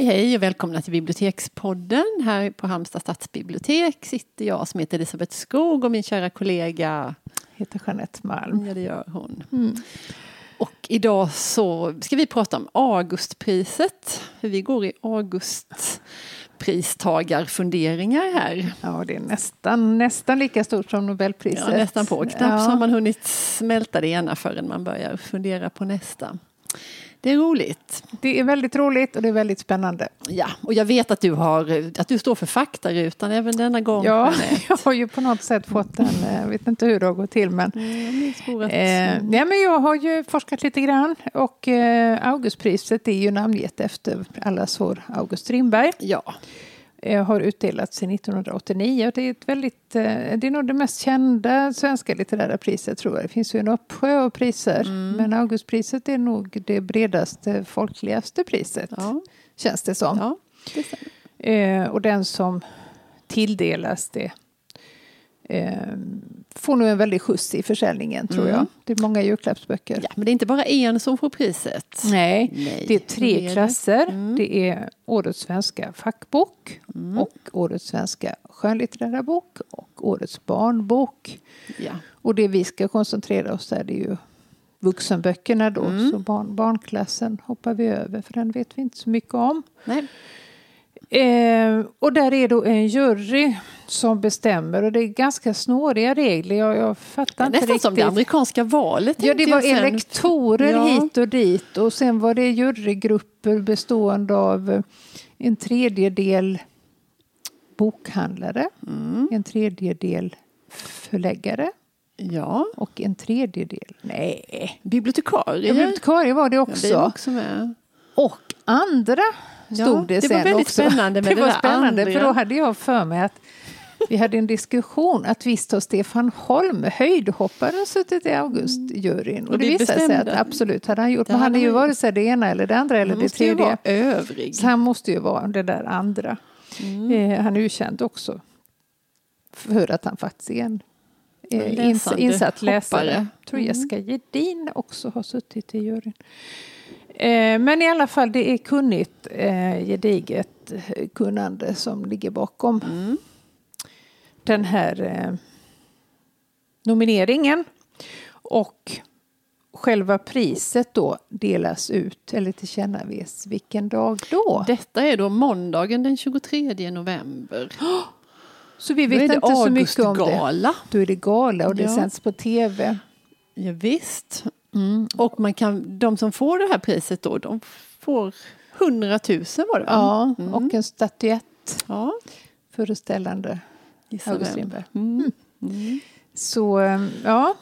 Hej hej och välkomna till Bibliotekspodden. Här på Halmstad stadsbibliotek sitter jag som heter Elisabeth Skog och min kära kollega heter Jeanette Malm. Ja, det gör hon. Mm. Och idag så ska vi prata om Augustpriset. Vi går i Augustpristagarfunderingar här. Ja, det är nästan, nästan lika stort som Nobelpriset. Ja, nästan på. Knappt ja. har man hunnit smälta det ena förrän man börjar fundera på nästa. Det är roligt. Det är väldigt roligt och det är väldigt spännande. Ja, och jag vet att du, har, att du står för faktarutan även denna gång. Ja, jag har ju på något sätt fått den. Jag vet inte hur det har gått till. Men, mm, eh, ja, men jag har ju forskat lite grann och eh, Augustpriset är ju namngett efter allas vår August Strindberg. Ja. Eh, har utdelats sedan 1989. Det är, ett väldigt, eh, det är nog det mest kända svenska litterära priset tror jag. Det finns ju en uppsjö av priser. Mm. Men Augustpriset är nog det bredaste, folkligaste priset. Ja. Känns det som. Ja, det eh, och den som tilldelas det eh, får nog en väldig skjuts i försäljningen tror mm. jag. Det är många julklappsböcker. Ja, men det är inte bara en som får priset. Nej, Nej. det är tre det klasser. Det. Mm. det är Årets svenska fackbok mm. och Årets svenska skönlitterära bok och Årets barnbok. Ja. Och det vi ska koncentrera oss där det är ju vuxenböckerna då. Mm. Så barn, barnklassen hoppar vi över för den vet vi inte så mycket om. Nej. Eh, och där är då en jury som bestämmer och det är ganska snåriga regler. Jag, jag fattar inte Nästan riktigt. som det amerikanska valet. Ja, det var elektorer ja. hit och dit och sen var det jurygrupper bestående av en tredjedel bokhandlare, mm. en tredjedel förläggare Ja. och en tredjedel, nej. Bibliotekarie. Ja, bibliotekarie var det också. Ja, det också. Och andra stod det, det sen var väldigt också. spännande med det, det var spännande andra. för då hade jag för mig att vi hade en diskussion att visst har Stefan Holm, höjdhopparen, suttit i augustjuryn. Och, och det, det visade sig att absolut hade han gjort. Men han är ju vare sig det ena eller det andra eller det tredje. Vara övrig. Så han måste ju vara det där andra. Mm. Eh, han är ju känd också för att han faktiskt är en eh, ins insatt läsare. Jag tror mm. Jessica Gedin också har suttit i juryn. Eh, men i alla fall, det är kunnigt, eh, gediget kunnande som ligger bakom mm. den här eh, nomineringen. Och själva priset då delas ut eller tillkännages vilken dag då? Detta är då måndagen den 23 november. Så vi vet inte så mycket om det. Då är det gala och det ja. sänds på tv. Ja, visst. Mm. Och man kan, de som får det här priset då, de får 100 000 var det Ja, mm. och en statyett ja. föreställande August Strindberg. Mm. mm. Så, ehm, ja.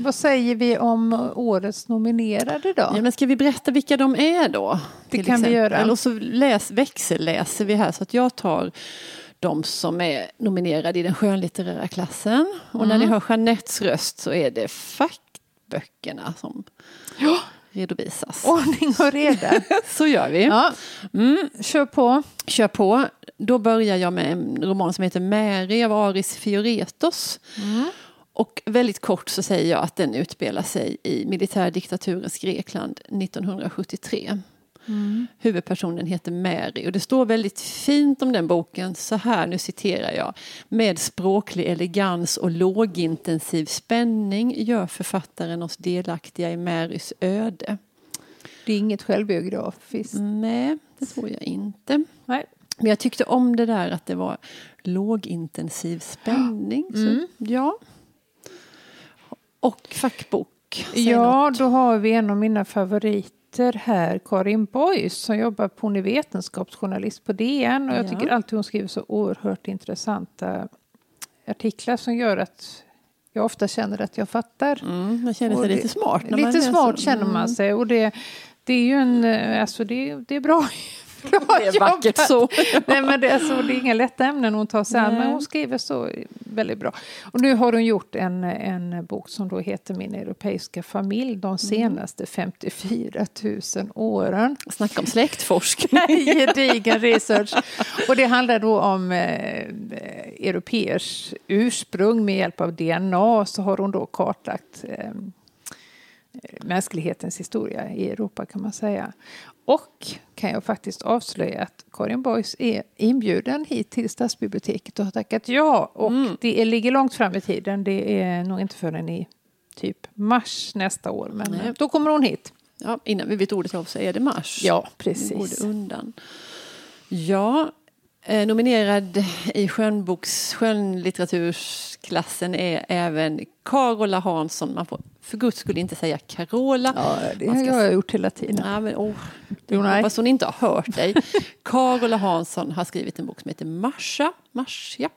Vad säger vi om årets nominerade då? Ja, men ska vi berätta vilka de är då? Det kan exempel? vi göra. Eller så läs, växelläser vi här så att jag tar de som är nominerade i den skönlitterära klassen. Och mm. när ni hör Jeanettes röst så är det fack böckerna som ja. redovisas. Ordning och reda. Så gör vi. Ja. Mm. Kör på. Kör på. Då börjar jag med en roman som heter Mary av Aris Fioretos. Mm. Och väldigt kort så säger jag att den utspelar sig i militärdiktaturens Grekland 1973. Mm. Huvudpersonen heter Mary och det står väldigt fint om den boken så här, nu citerar jag. Med språklig elegans och lågintensiv spänning gör författaren oss delaktiga i Marys öde. Det är inget självbiografiskt? Nej, det tror jag inte. Nej. Men jag tyckte om det där att det var lågintensiv spänning. Mm. ja. Och fackbok. Ja, något. då har vi en av mina favoriter sitter här Karin Boys som jobbar på hon är vetenskapsjournalist på DN och jag ja. tycker alltid hon skriver så oerhört intressanta artiklar som gör att jag ofta känner att jag fattar. Mm, man känner sig det, lite smart. lite smart känner man mm. sig och det, det är ju en, alltså det, det är Bra det är vackert så. Nej, men det, är alltså, det är inga lätta ämnen hon tar sig an, men hon skriver så väldigt bra. Och nu har hon gjort en, en bok som då heter Min europeiska familj de mm. senaste 54 000 åren. Snacka om släktforskning. Gedigen research. Och det handlar då om eh, europeers ursprung med hjälp av DNA så har hon då kartlagt eh, mänsklighetens historia i Europa kan man säga. Och kan jag faktiskt avslöja att Karin Boys är inbjuden hit till Stadsbiblioteket och har tackat ja. Och mm. det ligger långt fram i tiden. Det är nog inte förrän i typ mars nästa år. Men Nej. då kommer hon hit. Ja, innan vi vet ordet av så är det mars. Ja, precis. går det undan. Ja, eh, nominerad i skönboks, skönlitteratursklassen är även Carola Hansson. Man får för guds skull inte säga Carola. Ja, det har jag gjort hela tiden. Ja, men, oh, jag hoppas hon inte har hört dig. Carola Hansson har skrivit en bok som heter Marsha. Marsha.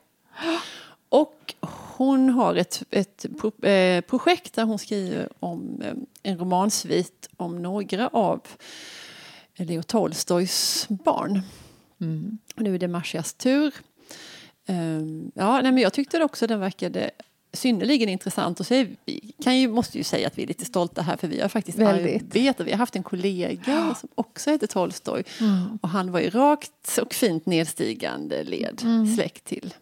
Och hon har ett, ett eh, projekt där hon skriver om eh, en romansvit om några av Leo Tolstojs barn. Mm. Nu är det Marcias tur. Um, ja, nej, men jag tyckte också den verkade synnerligen intressant. Och så är vi kan ju, måste ju säga att vi är lite stolta här för vi har faktiskt Väldigt. arbetat. Vi har haft en kollega som också heter Tolstoj. Mm. Och han var ju rakt och fint nedstigande led mm. släkt till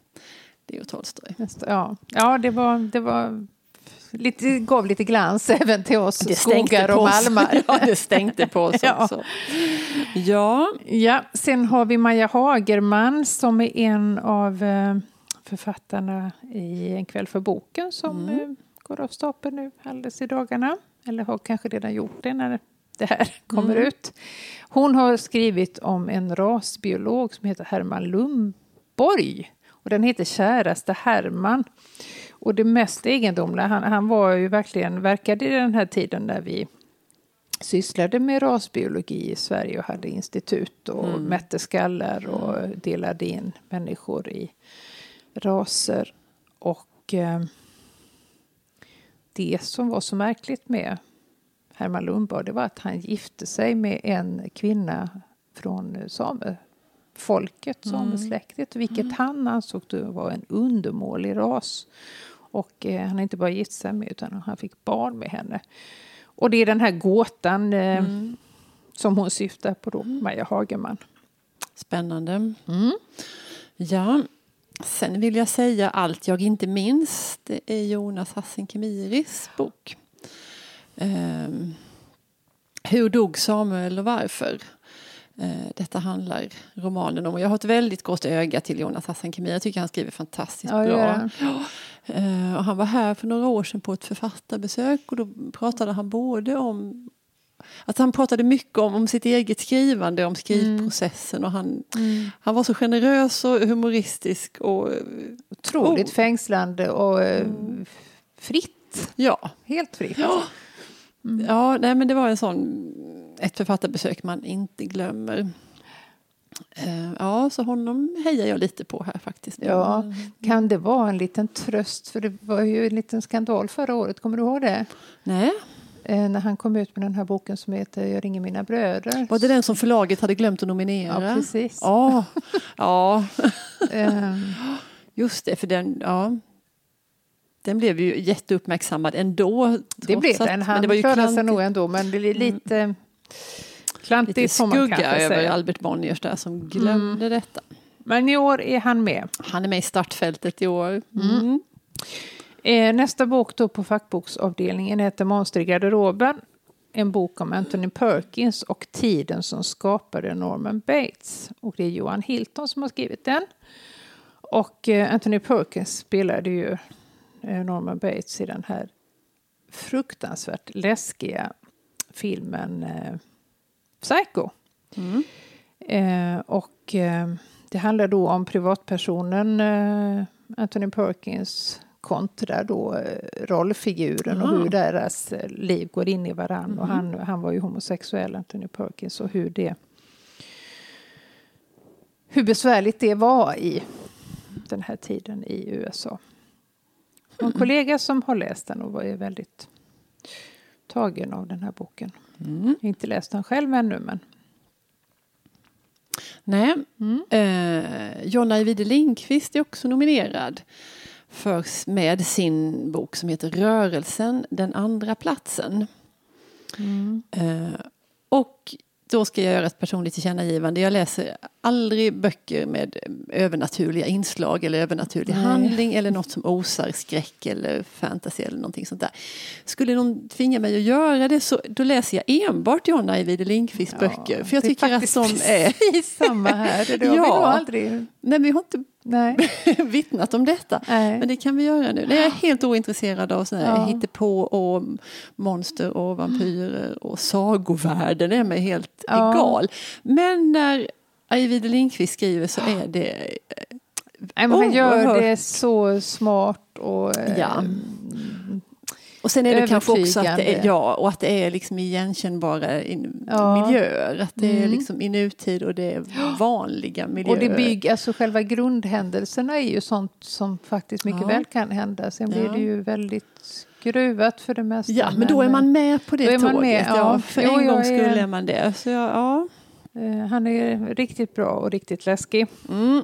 Leo Tolstoj. Ja, ja det, var, det var lite, gav lite glans även till oss det skogar och malmar. ja, det stänkte på oss ja. också. Ja. ja, sen har vi Maja Hagerman som är en av eh, författarna i En kväll för boken som mm. Eh, går av stapeln nu alldeles i dagarna. Eller har kanske redan gjort det när det här kommer mm. ut. Hon har skrivit om en rasbiolog som heter Herman Lundborg. Och den heter Käraste Herman. Och det mest egendomliga, han, han var ju verkligen, verkade i den här tiden när vi sysslade med rasbiologi i Sverige och hade institut och mm. mätte skallar och delade in människor i raser. Och eh, det som var så märkligt med Herman Lundborg det var att han gifte sig med en kvinna från samefolket, mm. samesläktet, vilket mm. han ansåg var en undermålig ras. Och eh, han inte bara gift sig med utan han fick barn med henne. Och det är den här gåtan eh, mm. som hon syftar på då, mm. Maja Hagerman. Spännande. Mm. Ja, sen vill jag säga Allt jag inte minns. Det är Jonas Hassan Kemiris bok. Um, hur dog Samuel och varför? Uh, detta handlar romanen om. Och jag har ett väldigt gott öga till Jonas Hassan Khemiri. Jag tycker han skriver fantastiskt ja, bra. Ja. Uh, och han var här för några år sedan på ett författarbesök och då pratade han både om att han pratade mycket om, om sitt eget skrivande, om skrivprocessen mm. och han, mm. han var så generös och humoristisk och otroligt oh. fängslande och eh, mm. fritt. Ja. Helt fritt. Ja. Mm. ja, nej men det var en sån, ett författarbesök man inte glömmer. Eh, ja, så honom hejar jag lite på här faktiskt. Ja, kan det vara en liten tröst? För det var ju en liten skandal förra året, kommer du ihåg det? Nej. Eh, när han kom ut med den här boken som heter Jag ringer mina bröder. Var det den som förlaget hade glömt att nominera? Ja, precis. Ja, ja. Ehm. just det, för den, ja. Den blev ju jätteuppmärksammad ändå. Det blev den, han klarade sig nog ändå men det är mm. lite mm. Klantigt lite skugga över säga. Albert Bonniers där som glömde mm. detta. Men i år är han med. Han är med i startfältet i år. Mm. mm. Eh, nästa bok då på fackboksavdelningen heter Monster i garderoben. En bok om Anthony Perkins och tiden som skapade Norman Bates. Och det är Johan Hilton som har skrivit den. Och eh, Anthony Perkins spelade ju eh, Norman Bates i den här fruktansvärt läskiga filmen Psycho. Mm. och det handlar då om privatpersonen Anthony Perkins kontra då eh, rollfiguren och hur deras eh, liv går in i varann. Mm. Och han, han var ju homosexuell, Anthony Perkins, och hur det hur besvärligt det var i den här tiden i USA. En mm. kollega som har läst den och var väldigt tagen av den här boken. Mm. Inte läst den själv ännu men Nej, mm. eh, Jonna Ajvide Lindqvist är också nominerad för, med sin bok som heter Rörelsen, den andra platsen. Mm. Eh, och då ska jag göra ett personligt tillkännagivande. Jag läser aldrig böcker med övernaturliga inslag eller övernaturlig Nej. handling eller något som osar skräck eller fantasy eller någonting sånt där. Skulle någon tvinga mig att göra det så då läser jag enbart John Ajvide Lindqvists ja, böcker. För jag tycker att de är... samma här, det ja. vi nog aldrig... Nej, vi har inte Nej. vittnat om detta. Nej. Men det kan vi göra nu. Nej, jag är helt ointresserad av sådana här ja. hittepå och monster och vampyrer och sagovärlden är mig helt ja. egal. Men när Ajvide Lindqvist skriver så är det Nej, men han gör det så smart och ja. Eh, och sen är det kanske också att det är, ja, och att det är liksom igenkännbara in, ja. miljöer. Att det mm. är liksom i nutid och det är vanliga miljöer. Och det bygger, alltså själva grundhändelserna är ju sånt som faktiskt mycket ja. väl kan hända. Sen blir det ju väldigt skruvat för det mesta. Ja, men då är man med på det tåget. Med, ja. ja. för jo, en gång skulle är man det. Så ja. Eh, han är riktigt bra och riktigt läskig. Mm.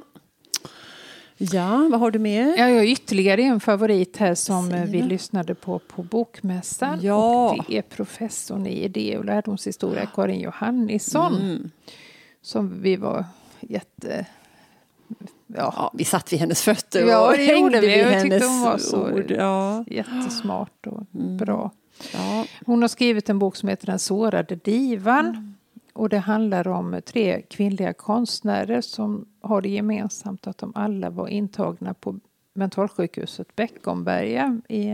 Ja, vad har du mer? Ja, jag har ytterligare en favorit här som Sina. vi lyssnade på på Bokmässan. Ja. Och det är professorn i idé och lärdomshistoria, Karin Johannisson. Mm. Som vi var jätte... Ja. ja. vi satt vid hennes fötter ja, och hängde vid jag hennes hon var så ord. Ja. Jättesmart och mm. bra. Ja. Hon har skrivit en bok som heter Den sårade divan. Mm. Och det handlar om tre kvinnliga konstnärer som har det gemensamt att de alla var intagna på mentalsjukhuset Beckomberga i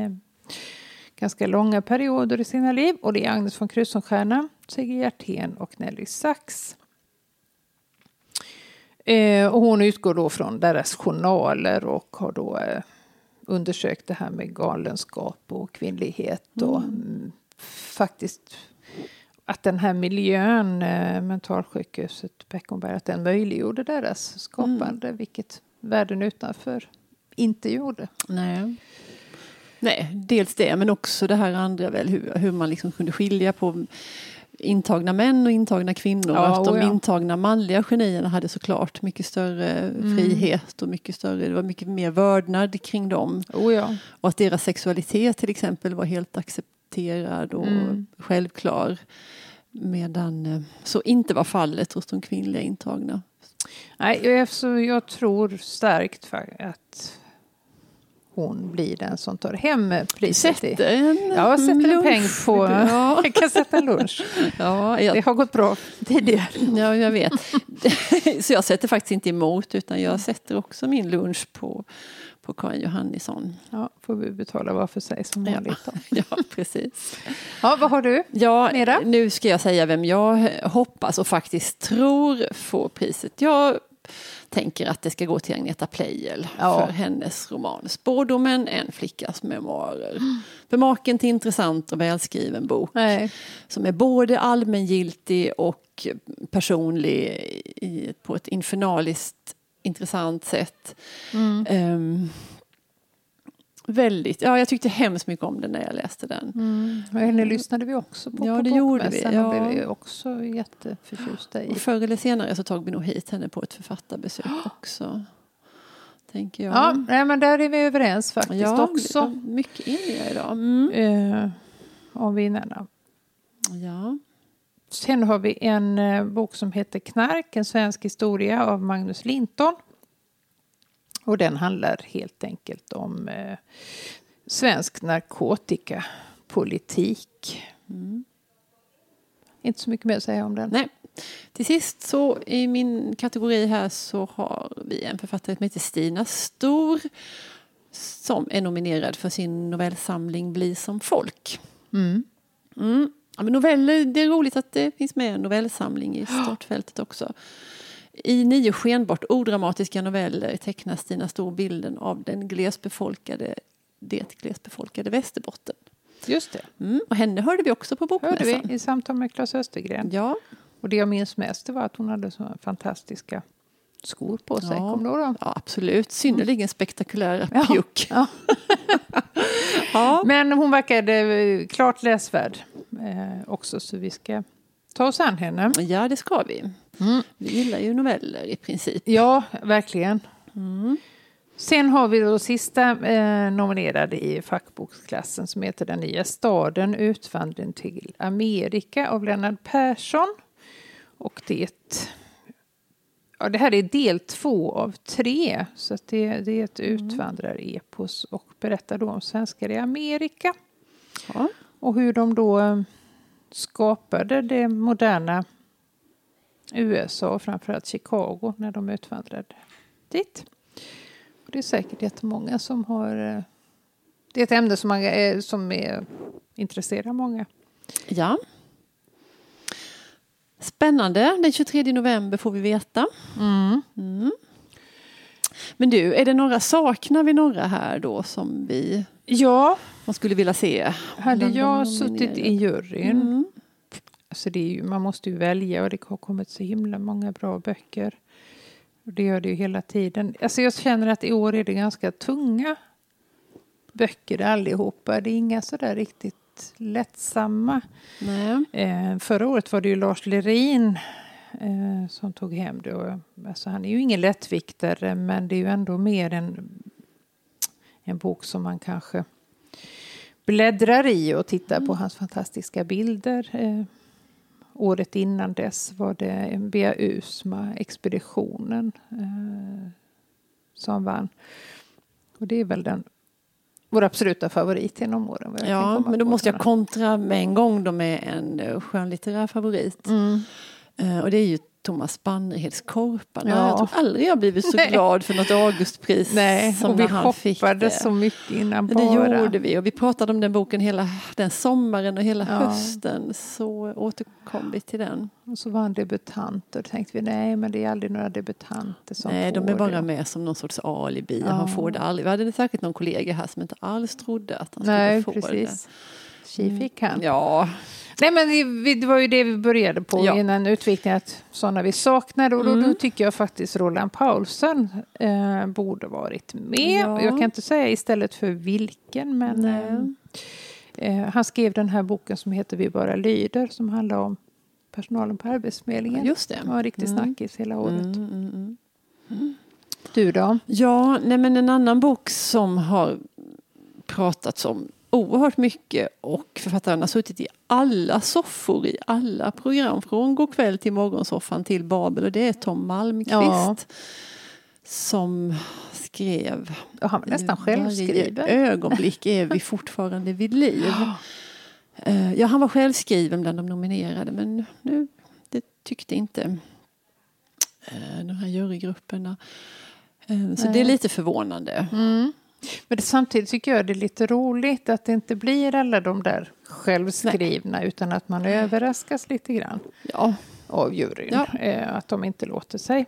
ganska långa perioder i sina liv. Och det är Agnes von Krusenstjerna, Sigge Hjertén och Nelly Sachs. Eh, och hon utgår då från deras journaler och har då eh, undersökt det här med galenskap och kvinnlighet och mm. mm faktiskt att den här miljön, eh, mentalsjukhuset Beckomberg, att den möjliggjorde deras skapande, mm. vilket världen utanför inte gjorde. Nej. Nej, dels det, men också det här andra väl, hur, hur man liksom kunde skilja på intagna män och intagna kvinnor. Ja, att de ja. intagna manliga genierna hade såklart mycket större mm. frihet och mycket större, det var mycket mer vördnad kring dem. Oh, ja. Och att deras sexualitet till exempel var helt accepterad och mm. självklar. Medan eh, så inte var fallet hos de kvinnliga intagna. Nej, jag tror starkt att hon blir den som tar hem priset. Sätter en ja, sätter en peng på... Ja. Jag kan sätta lunch. Ja, jag, det har gått bra tidigare. Ja, jag vet. Så jag sätter faktiskt inte emot utan jag sätter också min lunch på på Karin Johannisson. Ja, får vi betala var för sig som vanligt. Ja, ja, precis. Ja, vad har du ja, mera? Nu ska jag säga vem jag hoppas och faktiskt tror får priset. Jag tänker att det ska gå till Agneta Pleijel ja. för hennes roman Spårdomen, en flickas memoarer. Mm. För maken till intressant och välskriven bok Nej. som är både allmängiltig och personlig i, på ett infernaliskt intressant sätt. Mm. Um, väldigt, ja jag tyckte hemskt mycket om den när jag läste den. Mm. Och henne lyssnade vi också på ja, på det gjorde vi. Ja. och blev också jätteförtjusta i. Och förr eller senare så tog vi nog hit henne på ett författarbesök också. Tänker jag. Ja, nej, men där är vi överens faktiskt ja, också. Mycket eniga idag. Mm. Uh, om vinnarna. Ja. Sen har vi en eh, bok som heter Knark, en svensk historia av Magnus Linton. Och den handlar helt enkelt om eh, svensk narkotikapolitik. Mm. Inte så mycket mer att säga om den. Nej. Till sist så i min kategori här så har vi en författare som heter Stina Stor som är nominerad för sin novellsamling Bli som folk. Mm. Mm. Ja, men noveller, det är roligt att det finns med en novellsamling i startfältet också. I nio skenbart odramatiska noveller tecknar Stina Stor bilden av den glesbefolkade, det glesbefolkade Västerbotten. Just det. Mm, och henne hörde vi också på Bokmässan. Hörde vi i samtal med Claes Östergren. Ja. Och det jag minns mest var att hon hade så fantastiska skor på sig. Ja, Kommer du ihåg Ja, absolut. Synnerligen spektakulära ja. pjuck. Ja. ja. Men hon verkade klart läsvärd eh, också så vi ska ta oss an henne. Ja, det ska vi. Mm. Vi gillar ju noveller i princip. Ja, verkligen. Mm. Sen har vi då sista eh, nominerade i fackboksklassen som heter Den nya staden, utvandring till Amerika av Lennart Persson. Och det Ja, det här är del två av tre, så det, det är ett mm. utvandrarepos och berättar då om svenskar i Amerika. Ja. Och hur de då eh, skapade det moderna USA och framförallt Chicago när de utvandrade dit. Och det är säkert jättemånga som har... Eh, det är ett ämne som, man, eh, som är, intresserar många. Ja. Spännande. Den 23 november får vi veta. Mm. Mm. Men du, är det några, saknar vi några här då som vi ja. man skulle vilja se? Hade jag suttit i juryn, mm. alltså det är ju, man måste ju välja och det har kommit så himla många bra böcker. Och det gör det ju hela tiden. Alltså jag känner att i år är det ganska tunga böcker allihopa. Det är inga sådär riktigt lättsamma. Eh, förra året var det ju Lars Lerin eh, som tog hem det. alltså han är ju ingen lättviktare men det är ju ändå mer en, en bok som man kanske bläddrar i och tittar mm. på hans fantastiska bilder. Eh, året innan dess var det Bea Usma, Expeditionen, eh, som vann. Och det är väl den vår absoluta favorit genom åren. Ja, men då måste jag kontra med en gång då med en eh, skönlitterär favorit. Mm. Uh, och det är ju Thomas Bannerheds Korparna. Ja. Jag tror aldrig jag blivit så glad för något Augustpris Nej, som och vi hoppade så mycket innan bara. Det gjorde vi och vi pratade om den boken hela den sommaren och hela ja. hösten. Så återkom vi till den. Och så var han debutant och då tänkte vi nej men det är aldrig några debutanter som Nej, får de är bara det. med som någon sorts alibi. Ja. Han får det aldrig. Vi hade säkert någon kollega här som inte alls trodde att han skulle nej, få precis. det. Tji fick han. Ja, Nej, men det, det, var ju det vi började på ja. innan utvikningen, att sådana vi saknade. Och då, mm. då tycker jag faktiskt Roland Paulsen eh, borde varit med. Ja. Jag kan inte säga istället för vilken, men eh, eh, han skrev den här boken som heter Vi bara lyder, som handlar om personalen på Arbetsförmedlingen. Ja, just det. Det var en riktig mm. snackis hela året. Mm, mm, mm. Du då? Ja, nej men en annan bok som har pratats om oerhört mycket och författaren har suttit i alla soffor i alla program från God kväll till Morgonsoffan till Babel och det är Tom Malmqvist ja. som skrev och han var nästan självskriven. ögonblick är vi fortfarande vid liv. Eh, ja, han var självskriven bland de nominerade men nu, det tyckte inte eh, de här jurygrupperna. Eh, så Nej. det är lite förvånande. Mm. Men det, samtidigt tycker jag det är lite roligt att det inte blir alla de där självskrivna Nej. utan att man överraskas lite grann ja. av juryn. Ja. Eh, att de inte låter sig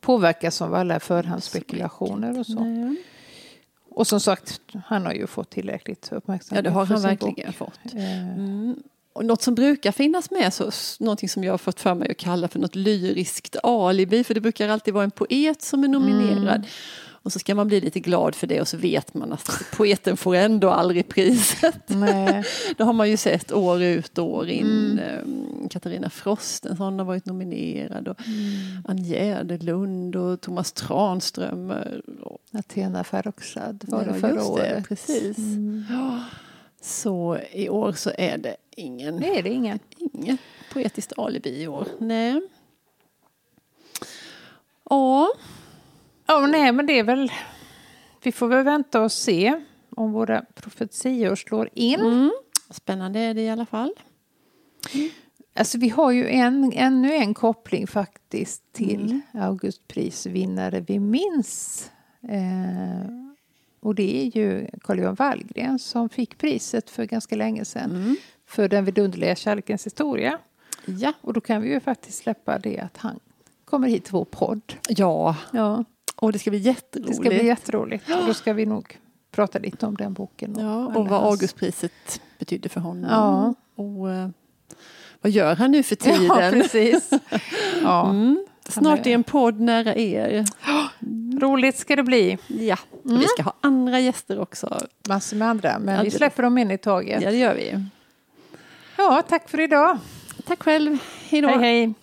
påverkas av alla förhandsspekulationer och så. Nej. Och som sagt, han har ju fått tillräckligt uppmärksamhet. Ja, det har han verkligen bok. fått. Eh. Mm. Och något som brukar finnas med, så, någonting som jag har fått för mig att kalla för något lyriskt alibi, för det brukar alltid vara en poet som är nominerad. Mm. Och så ska man bli lite glad för det och så vet man att poeten får ändå aldrig priset. Nej. det har man ju sett år ut och år in. Mm. Ehm, Katarina Frostenson har varit nominerad och mm. Ann Jäderlund och Thomas Tranströmer. Athena Farrokhzad var det förra just det, året. Precis. Mm. Ja. Så i år så är det ingen. Nej, det är ingen. Inget poetiskt alibi i år. Nej. Ja. Ja, nej, men det är väl... Vi får väl vänta och se om våra profetior slår in. Mm. Spännande är det i alla fall. Mm. Alltså vi har ju en, ännu en koppling faktiskt till mm. Augustprisvinnare vi minns. Eh, och det är ju Carl-Johan Wallgren som fick priset för ganska länge sedan mm. för den vidunderliga kärlekens historia. Ja. Och då kan vi ju faktiskt släppa det att han kommer hit till vår podd. Ja. ja. Och det ska bli jätteroligt. Det ska bli jätteroligt. Och då ska vi nog prata lite om den boken. Och, ja, och vad Augustpriset betydde för honom. Ja. Och uh, vad gör han nu för tiden? Ja, precis. ja. Mm. Snart är en podd nära er. Roligt ska det bli. Ja, mm. vi ska ha andra gäster också. Massor med andra, men vi släpper dem in i taget. Ja, det gör vi. Ja, tack för idag. Tack själv. Hej då. Hej, hej.